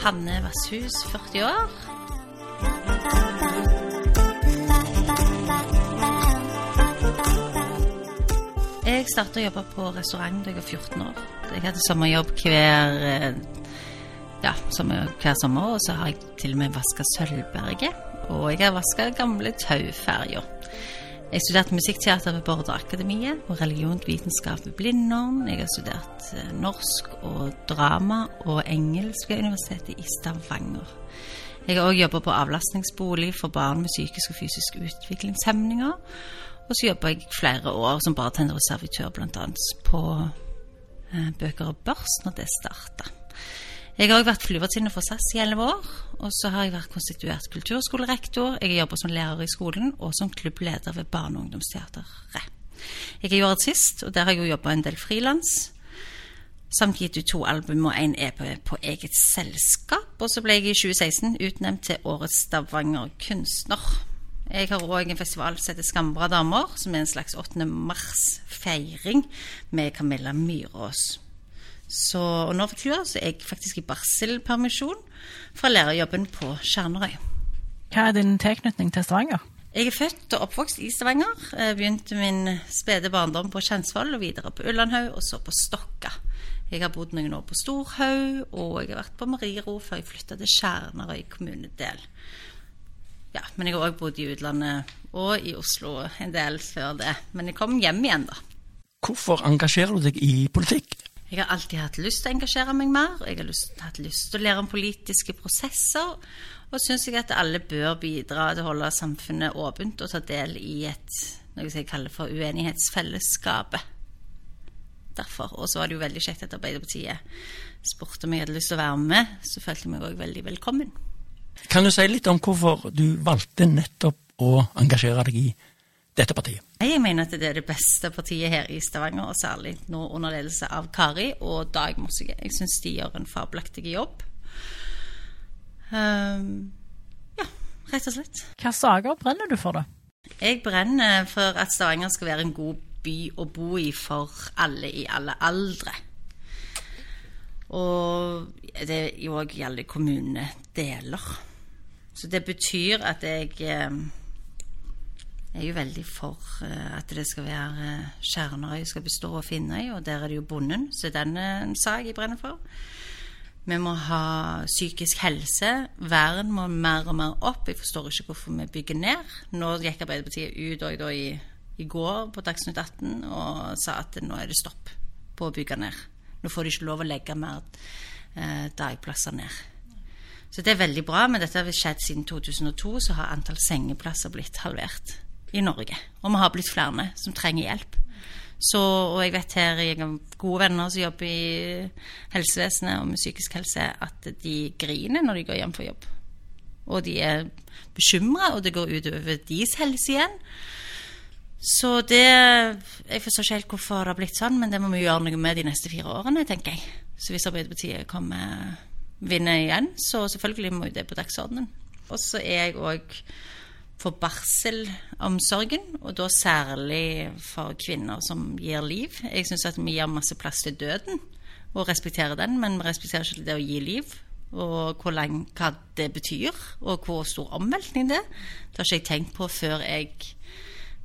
Hanne Vasshus, 40 år. Jeg starta å jobbe på restaurant da jeg var 14 år. Jeg hadde sommerjobb hver, eh, ja, sommer, hver sommer, og så har jeg til og med vaska Sølvberget. Og jeg har vaska gamle Tauferja. Jeg studerte musikkteater ved Bordeakademiet og religionsvitenskap ved Blindern. Jeg har studert eh, norsk og drama og engelsk ved Universitetet i Stavanger. Jeg har òg jobba på avlastningsbolig for barn med psykisk og fysisk utviklingshemninger. Og så jobba jeg flere år som bartender og servitør, bl.a. på eh, Bøker og Børs når det starta. Jeg har òg vært flyvertinne for SAS i elleve år. Og så har jeg vært konstituert kulturskolerektor. Jeg jobber som lærer i skolen og som klubbleder ved Barne- og ungdomsteatret. Jeg er jo artist, og der har jeg jo jobba en del frilans. Samt gitt ut to album og én EP på eget selskap. Og så ble jeg i 2016 utnevnt til Årets Stavanger kunstner. Jeg har òg en festival som heter Skambra damer, som er en slags 8. mars-feiring med Camilla Myrås. Så, og nå for tida så er jeg faktisk i barselpermisjon fra lærerjobben på Skjernøy. Hva er din tilknytning til Stavanger? Jeg er født og oppvokst i Stavanger. Jeg begynte min spede barndom på Kjensvoll og videre på Ullandhaug og så på Stokka. Jeg har bodd noen år på Storhaug, og jeg har vært på Mariero før jeg flytta til Skjernøy kommunedel. Ja, men jeg har òg bodd i utlandet og i Oslo en del før det. Men jeg kom hjem igjen, da. Hvorfor engasjerer du deg i politikk? Jeg har alltid hatt lyst til å engasjere meg mer. og Jeg har lyst, hatt lyst til å lære om politiske prosesser. Og syns jeg at alle bør bidra til å holde samfunnet åpent og ta del i et noe jeg kaller for uenighetsfellesskapet. Derfor. Og så var det jo veldig kjekt at Arbeiderpartiet spurte om jeg hadde lyst til å være med. Så følte jeg meg òg veldig velkommen. Kan du si litt om hvorfor du valgte nettopp å engasjere deg i dette partiet? Jeg mener at det er det beste partiet her i Stavanger, og særlig nå under ledelse av Kari og Dag Mossige. Jeg syns de gjør en fabelaktig jobb. Um, ja, rett og slett. Hvilke saker brenner du for, da? Jeg brenner for at Stavanger skal være en god by å bo i for alle i alle aldre. Og det òg gjelder kommunedeler. Så det betyr at jeg eh, er jo veldig for eh, at det skal være Skjernøy skal bestå av Finnøy, og der er det jo bonden, så den er en sak jeg brenner for. Vi må ha psykisk helse. Vern må mer og mer opp. Jeg forstår ikke hvorfor vi bygger ned. Nå gikk Arbeiderpartiet ut da i, i går på Dagsnytt 18 og sa at nå er det stopp på å bygge ned. Nå får de ikke lov å legge mer eh, dagplasser ned. Så det er veldig bra, men dette har skjedd siden 2002, så har antall sengeplasser blitt halvert i Norge. Og vi har blitt flere som trenger hjelp. Så, og jeg vet her, jeg har gode venner som jobber i helsevesenet og med psykisk helse, at de griner når de går hjem fra jobb. Og de er bekymra, og det går utover deres helse igjen. Så det Jeg forstår ikke helt hvorfor det har blitt sånn, men det må vi gjøre noe med de neste fire årene, tenker jeg. Så hvis Arbeiderpartiet kommer vinner igjen, så selvfølgelig må jo det på dagsordenen. Og så er jeg òg for barselomsorgen, og da særlig for kvinner som gir liv. Jeg syns at vi gir masse plass til døden, og respekterer den, men vi respekterer ikke det å gi liv. Og hvor lang, hva det betyr, og hvor stor omveltning det er. Det har ikke jeg tenkt på før jeg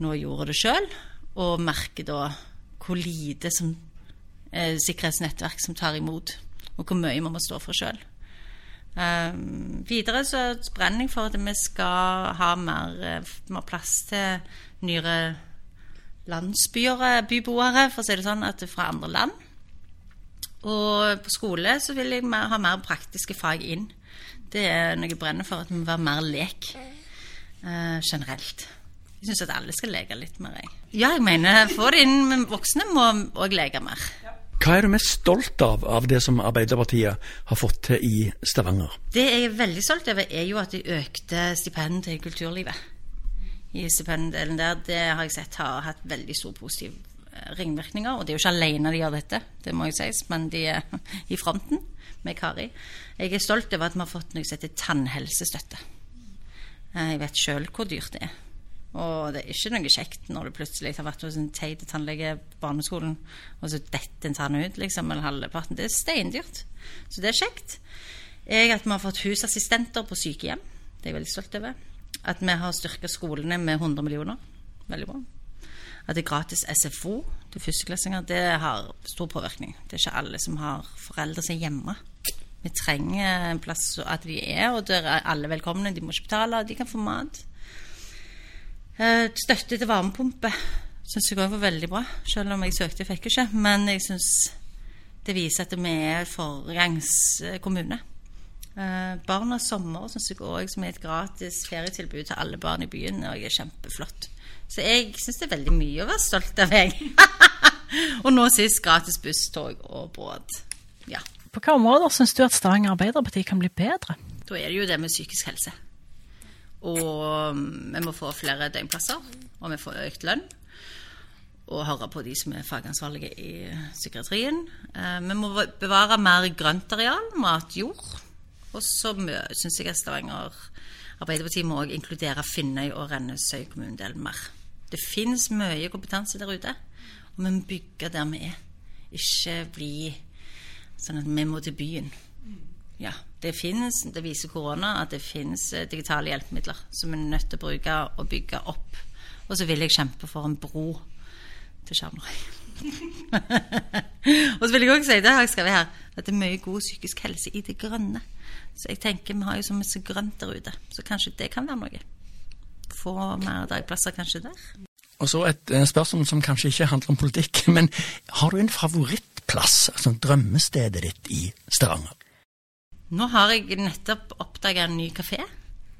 nå gjorde det sjøl, og merker da hvor lite som eh, sikkerhetsnettverk som tar imot, og hvor mye vi må stå for sjøl. Um, videre så brenner jeg for at vi skal ha mer, mer plass til nyere landsbyer, byboere, for å si det sånn, at fra andre land. Og på skole så vil jeg ha mer praktiske fag inn. Det er noe jeg brenner for, at vi må være mer lek uh, generelt. Jeg syns at alle skal leke litt mer. Jeg. Ja, jeg mener få det inn, men voksne må òg leke mer. Hva er du mest stolt av av det som Arbeiderpartiet har fått til i Stavanger? Det jeg er veldig stolt over, er jo at de økte stipendet til kulturlivet. I stipenddelen der, Det har jeg sett har hatt veldig stor positiv eh, ringvirkninger. Og det er jo ikke alene de gjør dette, det må jo sies, men de er i fronten med Kari. Jeg er stolt over at vi har fått noe som heter tannhelsestøtte. Eh, Jeg vet sjøl hvor dyrt det er. Og det er ikke noe kjekt når du plutselig har vært hos en teit tannlege på barneskolen, og så detter en tann ut, liksom, eller halvparten. Det er steindyrt. Så det er kjekt. Jeg, at vi har fått husassistenter på sykehjem. Det er jeg veldig stolt over. At vi har styrka skolene med 100 millioner. Veldig bra. At det er gratis SFO til førsteklassinger, det har stor påvirkning. Det er ikke alle som har foreldre som er hjemme. Vi trenger en plass at de er, og der er alle velkomne. De må ikke betale, de kan få mat. Eh, Støtte til varmepumpe syns jeg òg var veldig bra, selv om jeg søkte, og fikk ikke. Men jeg syns det viser at vi er foregangskommune. Eh, Barnas sommer syns jeg òg som er et gratis ferietilbud til alle barn i byen, og er kjempeflott. Så jeg syns det er veldig mye å være stolt av, jeg. og nå sist gratis busstog og båt. Ja. På hvilke områder syns du at Stavanger Arbeiderparti kan bli bedre? Da er det jo det med psykisk helse. Og mm, vi må få flere døgnplasser, og vi får økt lønn. Og høre på de som er fagansvarlige i psykiatrien. Eh, vi må bevare mer grøntareal, matjord. Og så syns jeg Stavanger Arbeiderpartiet må også inkludere Finnøy og Rennesøy kommunedel mer. Det finnes mye kompetanse der ute, og vi må bygge der vi er. Ikke bli sånn at vi må til byen. Ja, det finnes, det viser korona at det finnes eh, digitale hjelpemidler som vi er nødt til å bruke og bygge opp. Og så vil jeg kjempe for en bro til Skjermøy. og så vil jeg også si det har jeg skrevet her, at det er mye god psykisk helse i det grønne. Så jeg tenker vi har jo så mye grønt der ute, så kanskje det kan være noe. Få mer dagplasser kanskje der. Og så et eh, spørsmål som kanskje ikke handler om politikk, men har du en favorittplass, altså drømmestedet ditt i Stavanger? Nå har jeg nettopp oppdaga en ny kafé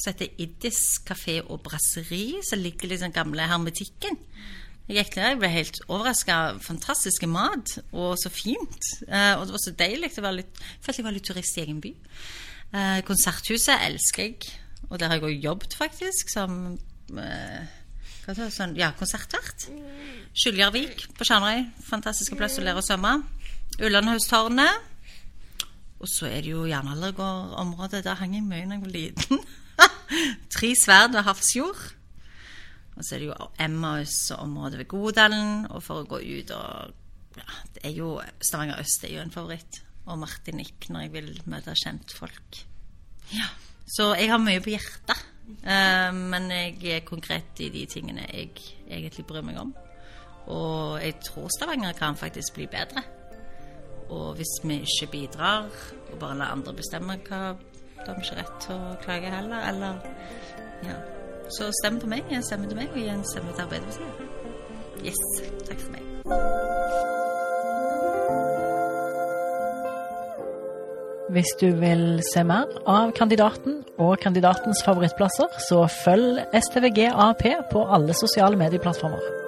som heter Iddis kafé og brasseri, som ligger i den gamle hermetikken. Jeg gikk der, jeg ble helt overraska. Fantastiske mat, og så fint. Eh, og det var så deilig. Jeg følte jeg var litt turist i egen by. Eh, konserthuset elsker jeg, og der har jeg òg jobbet, faktisk, som eh, det, sånn, ja, konsertvert. Skyljarvik på Skjernøy. Fantastiske plass å lære å svømme. Ullandhaugstårnet. Og så er det jo Jernaldergård-området. Der hang jeg mye da jeg var liten. Tre sverd ved Hafrsfjord. Og så er det jo Emmaus-området ved Godalen. Og for å gå ut og ja, det er jo Stavanger øst er jo en favoritt. Og Martinique når jeg vil møte kjentfolk. Ja. Så jeg har mye på hjertet. Uh, men jeg er konkret i de tingene jeg egentlig bryr meg om. Og jeg tror Stavanger kan faktisk bli bedre. Og hvis vi ikke bidrar, og bare lar andre bestemme hva Da har vi ikke rett til å klage heller, eller Ja. Så stem på meg. En stemme til meg, og gi en stemme til Arbeiderpartiet. Yes. Takk for meg. Hvis du vil se mer av kandidaten og kandidatens favorittplasser, så følg STVG AP på alle sosiale medieplattformer.